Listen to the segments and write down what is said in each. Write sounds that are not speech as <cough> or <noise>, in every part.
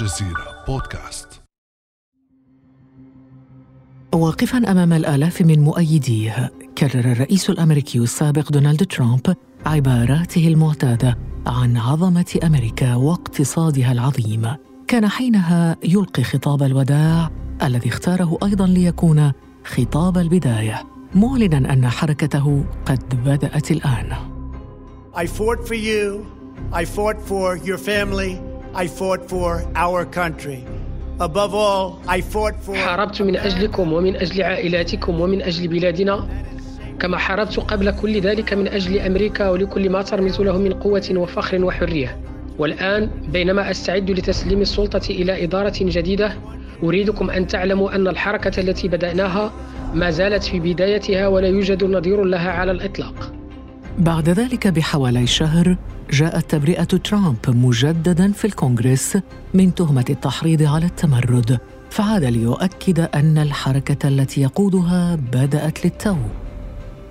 الجزيرة بودكاست واقفا أمام الآلاف من مؤيديه كرر الرئيس الأمريكي السابق دونالد ترامب عباراته المعتادة عن عظمة أمريكا واقتصادها العظيم كان حينها يلقي خطاب الوداع الذي اختاره أيضا ليكون خطاب البداية معلنا أن حركته قد بدأت الآن I fought for you. I fought for your family. I fought for our country. Above all, I fought for حاربت من أجلكم ومن أجل عائلاتكم ومن أجل بلادنا كما حاربت قبل كل ذلك من أجل أمريكا ولكل ما ترمز له من قوة وفخر وحرية والآن بينما أستعد لتسليم السلطة إلى إدارة جديدة أريدكم أن تعلموا أن الحركة التي بدأناها ما زالت في بدايتها ولا يوجد نظير لها على الإطلاق بعد ذلك بحوالي شهر جاءت تبرئة ترامب مجددا في الكونغرس من تهمة التحريض على التمرد. فعاد ليؤكد أن الحركة التي يقودها بدأت للتو.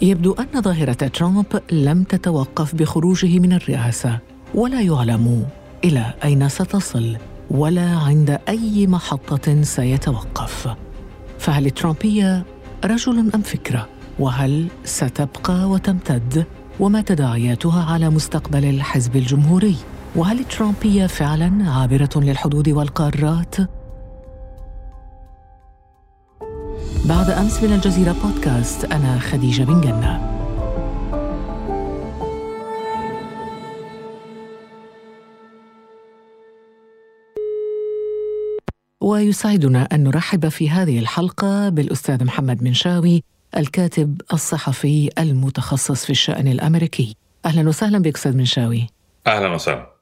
يبدو أن ظاهرة ترامب لم تتوقف بخروجه من الرئاسة ولا يعلم إلى أين ستصل ولا عند أي محطة سيتوقف. فهل الترامبيه رجل أم فكرة؟ وهل ستبقى وتمتد؟ وما تداعياتها على مستقبل الحزب الجمهوري؟ وهل الترامبيه فعلا عابرة للحدود والقارات؟ بعد أمس من الجزيرة بودكاست أنا خديجة بن جنة. ويسعدنا أن نرحب في هذه الحلقة بالأستاذ محمد منشاوي الكاتب الصحفي المتخصص في الشأن الأمريكي. أهلا وسهلا بك أستاذ منشاوي. أهلا وسهلا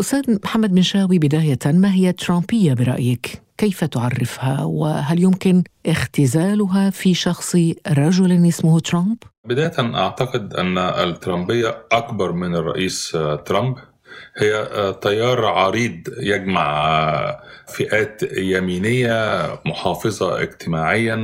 أستاذ محمد منشاوي بداية ما هي ترامبية برأيك؟ كيف تعرفها وهل يمكن اختزالها في شخص رجل اسمه ترامب؟ بداية أعتقد أن الترامبية أكبر من الرئيس ترامب هي تيار عريض يجمع فئات يمينية محافظة اجتماعيا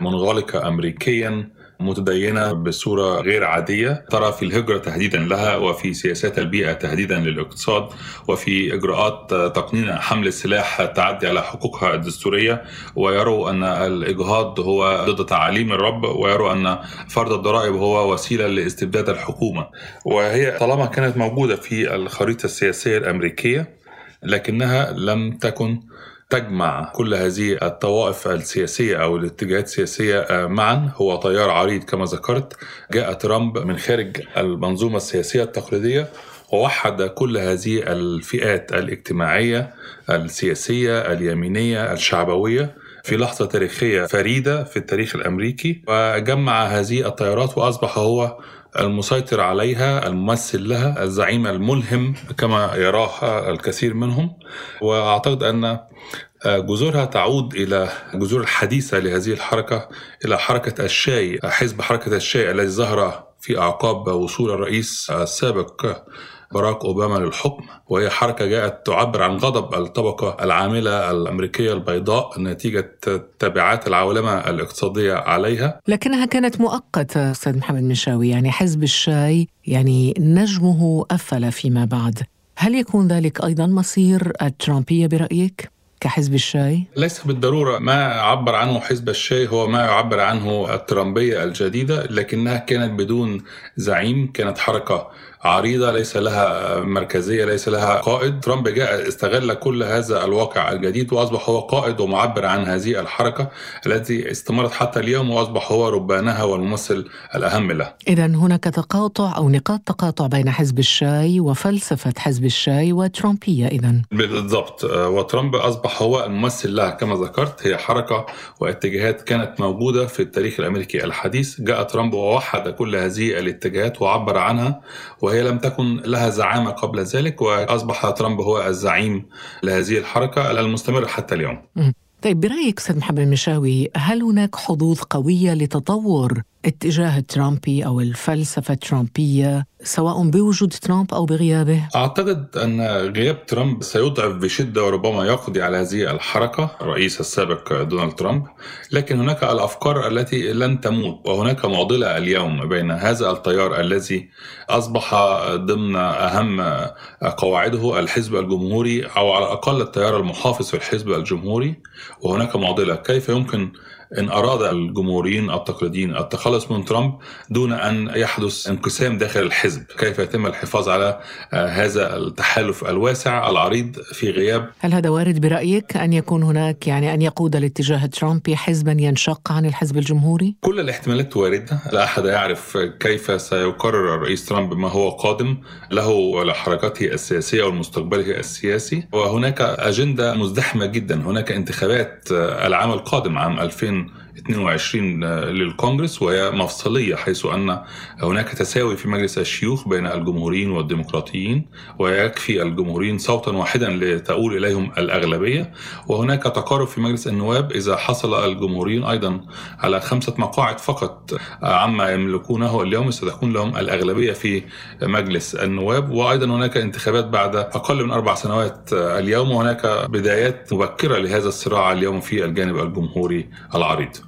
منغلقة أمريكيا. متدينة بصورة غير عادية ترى في الهجرة تهديدا لها وفي سياسات البيئة تهديدا للاقتصاد وفي إجراءات تقنين حمل السلاح تعدي على حقوقها الدستورية ويروا أن الإجهاض هو ضد تعاليم الرب ويروا أن فرض الضرائب هو وسيلة لاستبداد الحكومة. وهي طالما كانت موجودة في الخريطة السياسية الأمريكية لكنها لم تكن تجمع كل هذه الطوائف السياسية أو الاتجاهات السياسية معا. هو تيار عريض كما ذكرت. جاء ترامب من خارج المنظومة السياسية التقليدية ووحد كل هذه الفئات الاجتماعية السياسية اليمينية الشعبوية في لحظة تاريخية فريدة في التاريخ الأمريكي. وجمع هذه التيارات وأصبح هو المسيطر عليها الممثل لها الزعيم الملهم كما يراه الكثير منهم. وأعتقد أن جذورها تعود إلى جذور الحديثة لهذه الحركة إلى حركة الشاي حزب حركة الشاي الذي ظهر في أعقاب وصول الرئيس السابق باراك أوباما للحكم وهي حركة جاءت تعبر عن غضب الطبقة العاملة الأمريكية البيضاء نتيجة تبعات العولمه الاقتصادية عليها لكنها كانت مؤقتة أستاذ محمد مشاوي يعني حزب الشاي يعني نجمه أفل فيما بعد هل يكون ذلك أيضا مصير الترامبية برأيك؟ كحزب الشاي؟ ليس بالضرورة ما عبر عنه حزب الشاي هو ما يعبر عنه الترامبية الجديدة لكنها كانت بدون زعيم كانت حركة عريضة ليس لها مركزية ليس لها قائد. ترامب جاء استغل كل هذا الواقع الجديد وأصبح هو قائد ومعبر عن هذه الحركة التي استمرت حتى اليوم وأصبح هو ربانها والممثل الأهم له. إذا هناك تقاطع أو نقاط تقاطع بين حزب الشاي وفلسفة حزب الشاي وترامبية إذا. بالضبط. وترامب أصبح هو الممثل لها. كما ذكرت هي حركة واتجاهات كانت موجودة في التاريخ الأمريكي الحديث. جاء ترامب ووحد كل هذه الاتجاهات وعبر عنها وهي لم تكن لها زعامة قبل ذلك وأصبح ترامب هو الزعيم لهذه الحركة المستمرة حتى اليوم. طيب برأيك أستاذ محمد مشاوي هل هناك حظوظ قوية لتطور الاتجاه الترامبي أو الفلسفة الترامبيه سواء بوجود ترامب أو بغيابه؟ أعتقد أن غياب ترامب سيضعف بشدة وربما يقضي على هذه الحركة الرئيس السابق دونالد ترامب، لكن هناك الأفكار التي لن تموت وهناك معضلة اليوم بين هذا التيار الذي أصبح ضمن أهم قواعده الحزب الجمهوري أو على الأقل التيار المحافظ في الحزب الجمهوري وهناك معضلة كيف يمكن إن أراد الجمهوريين التقليديين التخلص من ترامب دون أن يحدث انقسام داخل الحزب، كيف يتم الحفاظ على آه، هذا التحالف الواسع العريض في غياب؟ هل هذا وارد برأيك أن يكون هناك يعني أن يقود الاتجاه الترامبي حزبا ينشق عن الحزب الجمهوري؟ كل الاحتمالات واردة، لا أحد يعرف كيف سيقرر الرئيس ترامب ما هو قادم له ولحركته السياسية والمستقبله السياسي، وهناك أجندة مزدحمة جدا، هناك انتخابات آه، العام القادم عام 2000 22 للكونغرس وهي مفصلية حيث أن هناك تساوي في مجلس الشيوخ بين الجمهوريين والديمقراطيين ويكفي الجمهوريين صوتا واحدا لتؤول إليهم الأغلبية. وهناك تقارب في مجلس النواب إذا حصل الجمهوريين أيضا على خمسة مقاعد فقط عما يملكونه اليوم ستكون لهم الأغلبية في مجلس النواب. وأيضا هناك انتخابات بعد أقل من أربع سنوات اليوم وهناك بدايات مبكرة لهذا الصراع اليوم في الجانب الجمهوري العريض.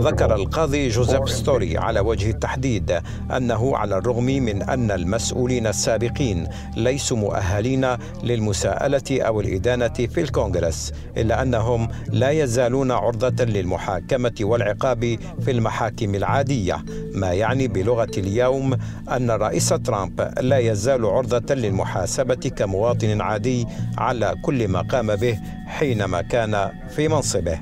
ذكر القاضي جوزيف ستوري على وجه التحديد أنه على الرغم من أن المسؤولين السابقين ليسوا مؤهلين للمساءلة أو الإدانة في الكونغرس إلا أنهم لا يزالون عرضة للمحاكمة والعقاب في المحاكم العادية ما يعني بلغة اليوم أن الرئيس ترامب لا يزال عرضة للمحاسبة كمواطن عادي على كل ما قام به حينما كان في منصبه.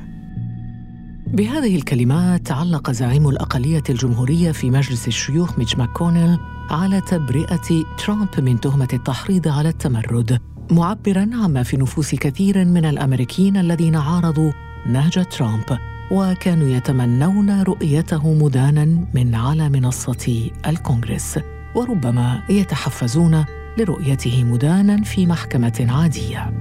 بهذه الكلمات علق زعيم الأقلية الجمهورية في مجلس الشيوخ ميتش ماكونيل على تبرئة ترامب من تهمة التحريض على التمرد معبرا عما في نفوس كثير من الأمريكيين الذين عارضوا نهج ترامب وكانوا يتمنون رؤيته مدانا من على منصة الكونغرس وربما يتحفزون لرؤيته مدانا في محكمة عادية.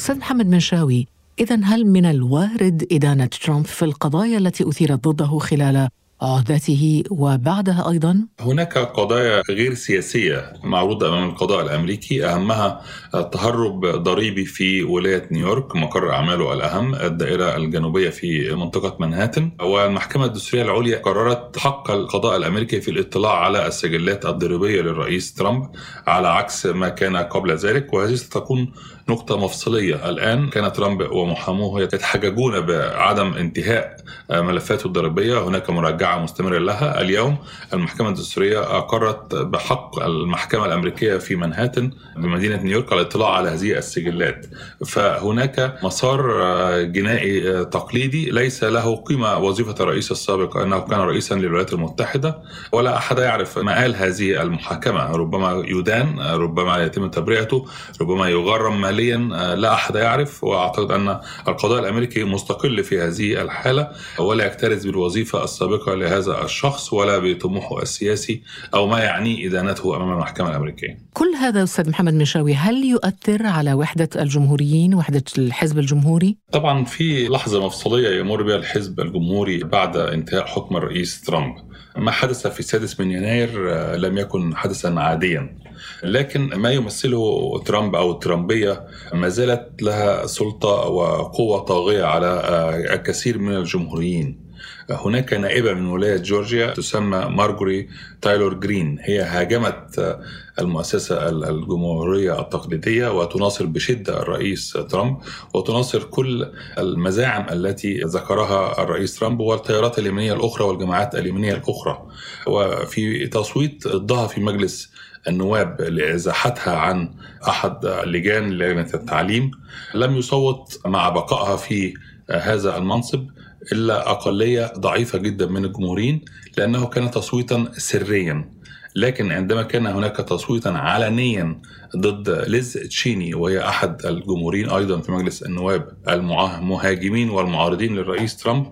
أستاذ محمد منشاوي إذا هل من الوارد إدانة ترامب في القضايا التي أثيرت ضده خلال عهدته وبعدها أيضا؟ هناك قضايا غير سياسية معروضة أمام القضاء الأمريكي أهمها التهرب ضريبي في ولاية نيويورك مقر أعماله الأهم الدائرة الجنوبية في منطقة منهاتن والمحكمة الدستورية العليا قررت حق القضاء الأمريكي في الاطلاع على السجلات الضريبية للرئيس ترامب على عكس ما كان قبل ذلك وهذه ستكون نقطة مفصلية. الآن كان ترامب ومحاموه يتحججون بعدم انتهاء ملفاته الضريبية. هناك مراجعة مستمرة لها. اليوم المحكمة الدستورية أقرت بحق المحكمة الأمريكية في منهاتن بمدينة نيويورك الاطلاع على هذه السجلات. فهناك مسار جنائي تقليدي. ليس له قيمة. وظيفة الرئيس السابق أنه كان رئيسا للولايات المتحدة. ولا أحد يعرف مآل هذه المحاكمة. ربما يدان ربما يتم تبرئته ربما يغرم ماليا حاليا آه، لا أحد يعرف وأعتقد أن القضاء الأمريكي مستقل في هذه الحالة ولا يكترث بالوظيفة السابقة لهذا الشخص ولا بطموحه السياسي أو ما يعنيه إدانته أمام المحكمة الأمريكية. كل هذا أستاذ محمد مشاوي هل يؤثر على وحدة الجمهوريين وحدة الحزب الجمهوري؟ طبعا في لحظة مفصلية يمر بها الحزب الجمهوري بعد انتهاء حكم الرئيس ترامب. ما حدث في السادس من يناير آه، لم يكن حدثا عاديا لكن ما يمثله ترامب أو الترامبية ما زالت لها سلطة وقوة طاغية على آه، الكثير من الجمهوريين هناك نائبة من ولاية جورجيا تسمى مارجوري تايلور جرين. هي هاجمت المؤسسة الجمهورية التقليدية وتناصر بشدة الرئيس ترامب وتناصر كل المزاعم التي ذكرها الرئيس ترامب والتيارات اليمينية الأخرى والجماعات اليمينية الأخرى. وفي تصويت ضدها في مجلس النواب لإزاحتها عن أحد لجان لجنة التعليم لم يصوت مع بقائها في هذا المنصب. إلا أقلية ضعيفة جدا من الجمهوريين لأنه كان تصويتا سريا. لكن عندما كان هناك تصويتا علنيا ضد ليز تشيني وهي أحد الجمهوريين أيضا في مجلس النواب المهاجمين والمعارضين للرئيس ترامب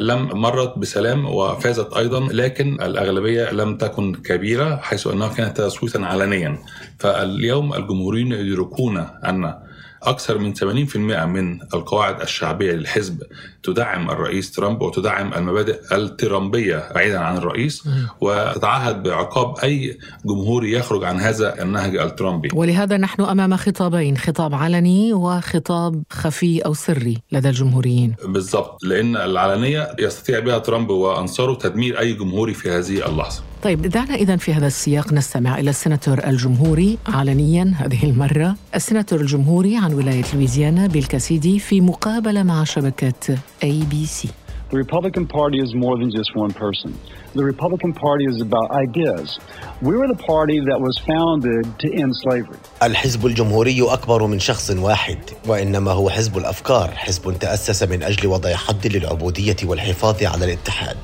لم مرت بسلام وفازت أيضا لكن الأغلبية لم تكن كبيرة حيث أنها كانت تصويتا علنيا. فاليوم الجمهوريين يدركون أن أكثر من 80% من القواعد الشعبية للحزب تدعم الرئيس ترامب وتدعم المبادئ الترامبية بعيدا عن الرئيس وتتعهد بعقاب أي جمهوري يخرج عن هذا النهج الترامبي. ولهذا نحن أمام خطابين خطاب علني وخطاب خفي أو سري لدى الجمهوريين. بالضبط لأن العلنية يستطيع بها ترامب وأنصاره تدمير أي جمهوري في هذه اللحظة. طيب دعنا إذا في هذا السياق نستمع إلى السناتور الجمهوري علنيا هذه المرة السناتور الجمهوري عن ولاية لويزيانا بيل كاسيدي في مقابلة مع شبكة أي بي سي The Republican Party is more than just one person. The Republican Party is about ideas. We were the party that was founded to end slavery. الحزب الجمهوري أكبر من شخص واحد وإنما هو حزب الأفكار حزب تأسس من أجل وضع حد للعبودية والحفاظ على الاتحاد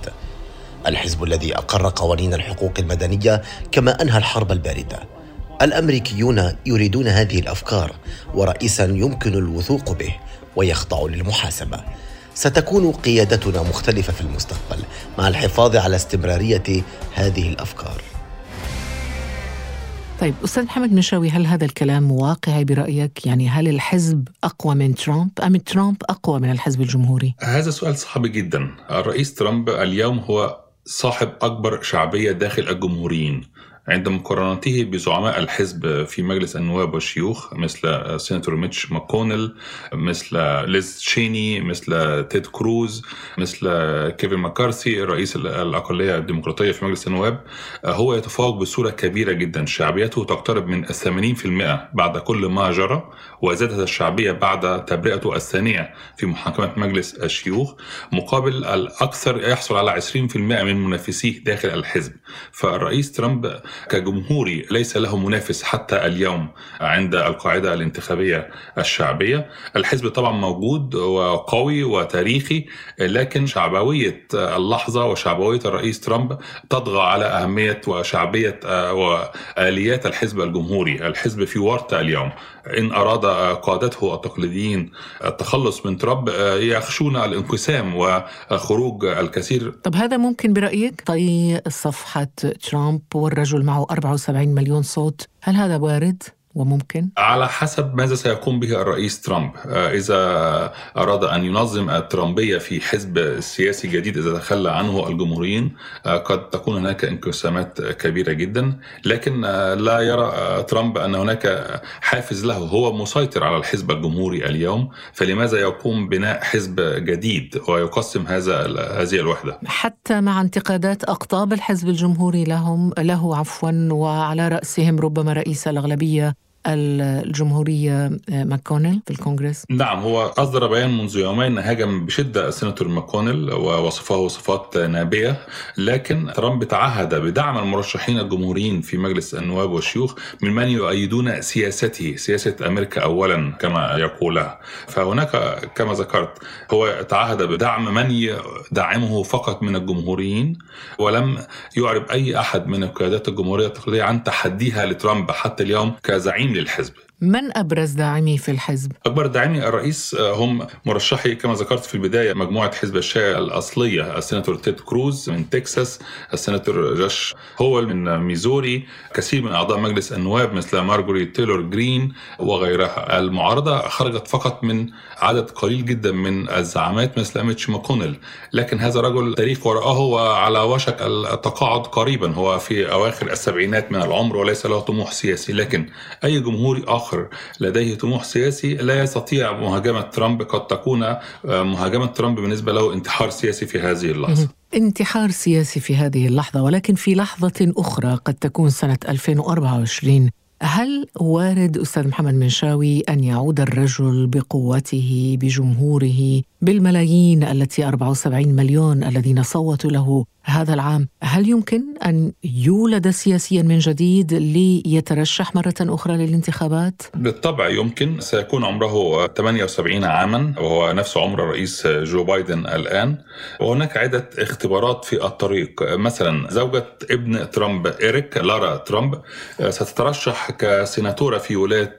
الحزب الذي أقر قوانين الحقوق المدنية كما أنهى الحرب الباردة. الأمريكيون يريدون هذه الأفكار ورئيسا يمكن الوثوق به ويخضع للمحاسبة. ستكون قيادتنا مختلفة في المستقبل مع الحفاظ على استمرارية هذه الأفكار. طيب أستاذ محمد مشاوي هل هذا الكلام واقعي برأيك؟ يعني هل الحزب أقوى من ترامب؟ أم ترامب أقوى من الحزب الجمهوري؟ هذا سؤال صعب جدا. الرئيس ترامب اليوم هو صاحب أكبر شعبية داخل الجمهوريين. عند مقارنته بزعماء الحزب في مجلس النواب والشيوخ مثل سيناتور ميتش ماكونيل مثل ليز تشيني مثل تيد كروز مثل كيفن ماكارثي رئيس الأقلية الديمقراطية في مجلس النواب. هو يتفوق بصورة كبيرة جدا. شعبيته تقترب من 80% بعد كل ما جرى وزادت الشعبية بعد تبرئته الثانية في محاكمة مجلس الشيوخ مقابل الأكثر يحصل على 20% من منافسيه داخل الحزب. فالرئيس ترامب كجمهوري ليس له منافس حتى اليوم عند القاعدة الانتخابية الشعبية. الحزب طبعا موجود وقوي وتاريخي لكن شعبوية اللحظة وشعبوية الرئيس ترامب تطغى على أهمية وشعبية وآليات الحزب الجمهوري. الحزب في ورطة اليوم. إن أراد قادته التقليديين التخلص من ترامب يخشون الانقسام وخروج الكثير. طب هذا ممكن برأيك؟ طي صفحة ترامب والرجل معه 74 مليون صوت هل هذا وارد؟ وممكن؟ على حسب ماذا سيقوم به الرئيس ترامب. إذا أراد أن ينظم الترامبية في حزب سياسي جديد إذا تخلى عنه الجمهوريين قد تكون هناك انقسامات كبيرة جدا. لكن لا يرى ترامب أن هناك حافز له. هو مسيطر على الحزب الجمهوري اليوم فلماذا يقوم بناء حزب جديد ويقسم هذا هذه الوحدة؟ حتى مع انتقادات أقطاب الحزب الجمهوري لهم له عفوا وعلى رأسهم ربما رئيس الأغلبية الجمهورية ماكونيل في الكونغرس؟ نعم هو أصدر بيان منذ يومين هاجم بشدة السيناتور ماكونيل ووصفه وصفات نابية لكن ترامب تعهد بدعم المرشحين الجمهوريين في مجلس النواب والشيوخ من من يؤيدون سياسته سياسة أمريكا أولا كما يقولها فهناك كما ذكرت هو تعهد بدعم من يدعمه فقط من الجمهوريين ولم يعرب أي أحد من القيادات الجمهورية التقليدية عن تحديها لترامب حتى اليوم كزعيم للحزب. من أبرز داعمي في الحزب؟ أكبر داعمي الرئيس هم مرشحي كما ذكرت في البداية مجموعة حزب الشيعة الأصلية السيناتور تيد كروز من تكساس السيناتور جوش هولي من ميزوري كثير من أعضاء مجلس النواب مثل مارجوري تيلور جرين وغيرها المعارضة خرجت فقط من عدد قليل جدا من الزعامات مثل ميتش ماكونيل لكن هذا رجل تاريخ وراءه وعلى وشك التقاعد قريبا هو في أواخر السبعينات من العمر وليس له طموح سياسي لكن أي جمهوري آخر آخر. لديه طموح سياسي لا يستطيع مهاجمة ترامب قد تكون مهاجمة ترامب بالنسبة له انتحار سياسي في هذه اللحظة. انتحار سياسي في هذه اللحظة ولكن في لحظة أخرى قد تكون سنة 2024 هل وارد أستاذ محمد منشاوي أن يعود الرجل بقوته بجمهوره بالملايين التي 74 مليون الذين صوتوا له هذا العام. هل يمكن أن يولد سياسيا من جديد ليترشح مرة أخرى للانتخابات؟ بالطبع يمكن. سيكون عمره 78 عاما وهو نفس عمر الرئيس جو بايدن الآن. وهناك عدة اختبارات في الطريق. مثلا زوجة ابن ترامب إيريك لارا ترامب ستترشح كسيناتورة في ولاية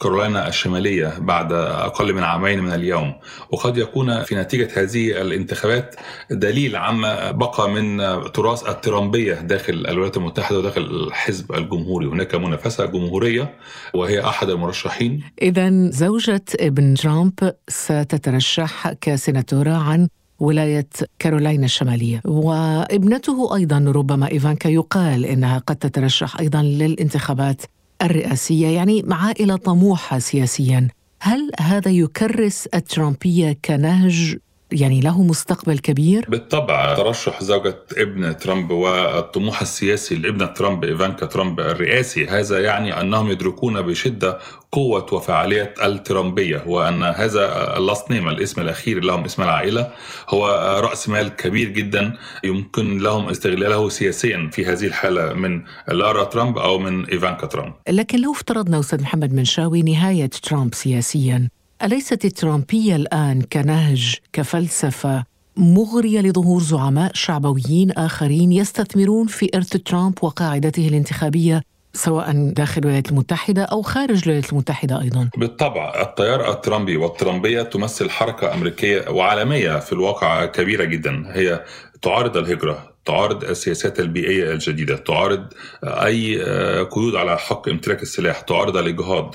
كارولاينا الشمالية بعد أقل من عامين من اليوم. وقد يكون في نتيجة هذه الانتخابات دليل عما بقى من تراث الترامبية داخل الولايات المتحدة وداخل الحزب الجمهوري. هناك منافسة جمهورية وهي أحد المرشحين. إذا زوجة ابن ترامب ستترشح كسيناتورة عن ولاية كارولاينا الشمالية. وابنته أيضا ربما إيفانكا يقال إنها قد تترشح أيضا للانتخابات الرئاسية يعني عائلة طموحة سياسيا. هل هذا يكرس الترامبية كنهج يعني له مستقبل كبير؟ بالطبع ترشح زوجة ابن ترامب والطموح السياسي لابن ترامب إيفانكا ترامب الرئاسي. هذا يعني أنهم يدركون بشدة قوة وفعالية الترامبية وأن هذا ال last name الاسم الأخير لهم اسم العائلة هو رأس مال كبير جدا. يمكن لهم استغلاله سياسيا في هذه الحالة من لارا ترامب أو من إيفانكا ترامب. لكن لو افترضنا أستاذ محمد منشاوي نهاية ترامب سياسيا أليست الترامبية الآن كنهج كفلسفة مغرية لظهور زعماء شعبويين آخرين يستثمرون في إرث ترامب وقاعدته الانتخابية سواء داخل الولايات المتحدة أو خارج الولايات المتحدة أيضا. بالطبع التيار الترامبي والترامبية تمثل حركة أمريكية وعالمية في الواقع كبيرة جدا هي تعارض الهجرة. تعارض السياسات البيئية الجديدة تعارض أي قيود على حق امتلاك السلاح تعارض الإجهاض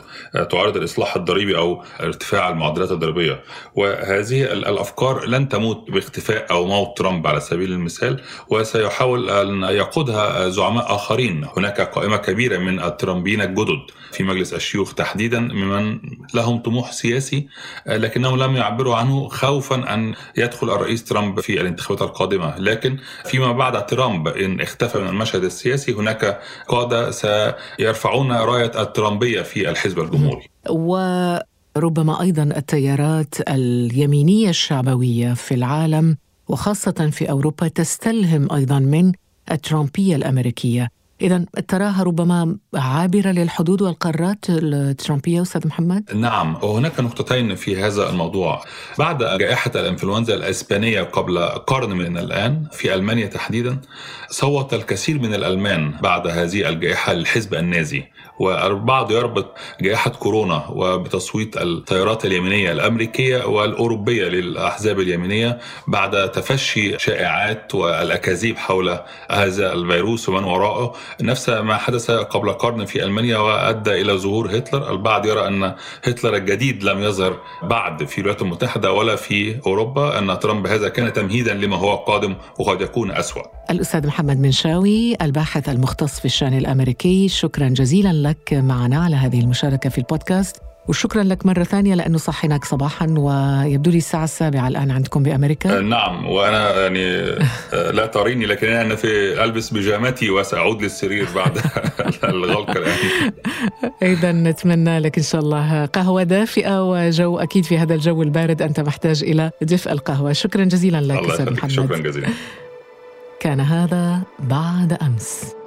تعارض الإصلاح الضريبي أو ارتفاع المعدلات الضريبية. وهذه الأفكار لن تموت باختفاء أو موت ترامب على سبيل المثال وسيحاول أن يقودها زعماء آخرين. هناك قائمة كبيرة من الترامبيين الجدد. في مجلس الشيوخ تحديدا ممن لهم طموح سياسي لكنهم لم يعبروا عنه خوفا أن يدخل الرئيس ترامب في الانتخابات القادمة. لكن فيما بعد ترامب إن اختفى من المشهد السياسي هناك قادة سيرفعون راية الترامبية في الحزب الجمهوري. وربما أيضا التيارات اليمينية الشعبوية في العالم وخاصة في أوروبا تستلهم أيضا من الترامبية الأمريكية. إذا تراها ربما عابرة للحدود والقارات الترامبية أستاذ محمد؟ نعم وهناك نقطتين في هذا الموضوع. بعد جائحة الإنفلونزا الإسبانية قبل قرن من الآن في ألمانيا تحديدا صوت الكثير من الألمان بعد هذه الجائحة للحزب النازي. والبعض يربط جائحة كورونا وبتصويت التيارات اليمينية الأمريكية والأوروبية للأحزاب اليمينية بعد تفشي شائعات والأكاذيب حول هذا الفيروس ومن وراءه. نفس ما حدث قبل قرن في ألمانيا وأدى إلى ظهور هتلر. البعض يرى أن هتلر الجديد لم يظهر بعد في الولايات المتحدة ولا في أوروبا أن ترامب هذا كان تمهيدا لما هو قادم وقد يكون أسوأ. الأستاذ محمد منشاوي الباحث المختص في الشأن الأمريكي شكرا جزيلا لك معنا على هذه المشاركة في البودكاست. وشكرا لك مرة ثانية لأنه صحيناك صباحا ويبدو لي الساعة السابعة الآن عندكم بأمريكا. نعم وأنا يعني لا تريني لكن أنا في ألبس بيجامتي وسأعود للسرير بعد <laughs> الغلق الآن. <laughs> إذا نتمنى لك إن شاء الله قهوة دافئة وجو أكيد في هذا الجو البارد. أنت محتاج إلى دفء القهوة. شكرا جزيلا لك الله محمد. شكرا جزيلا. كان هذا بعد أمس.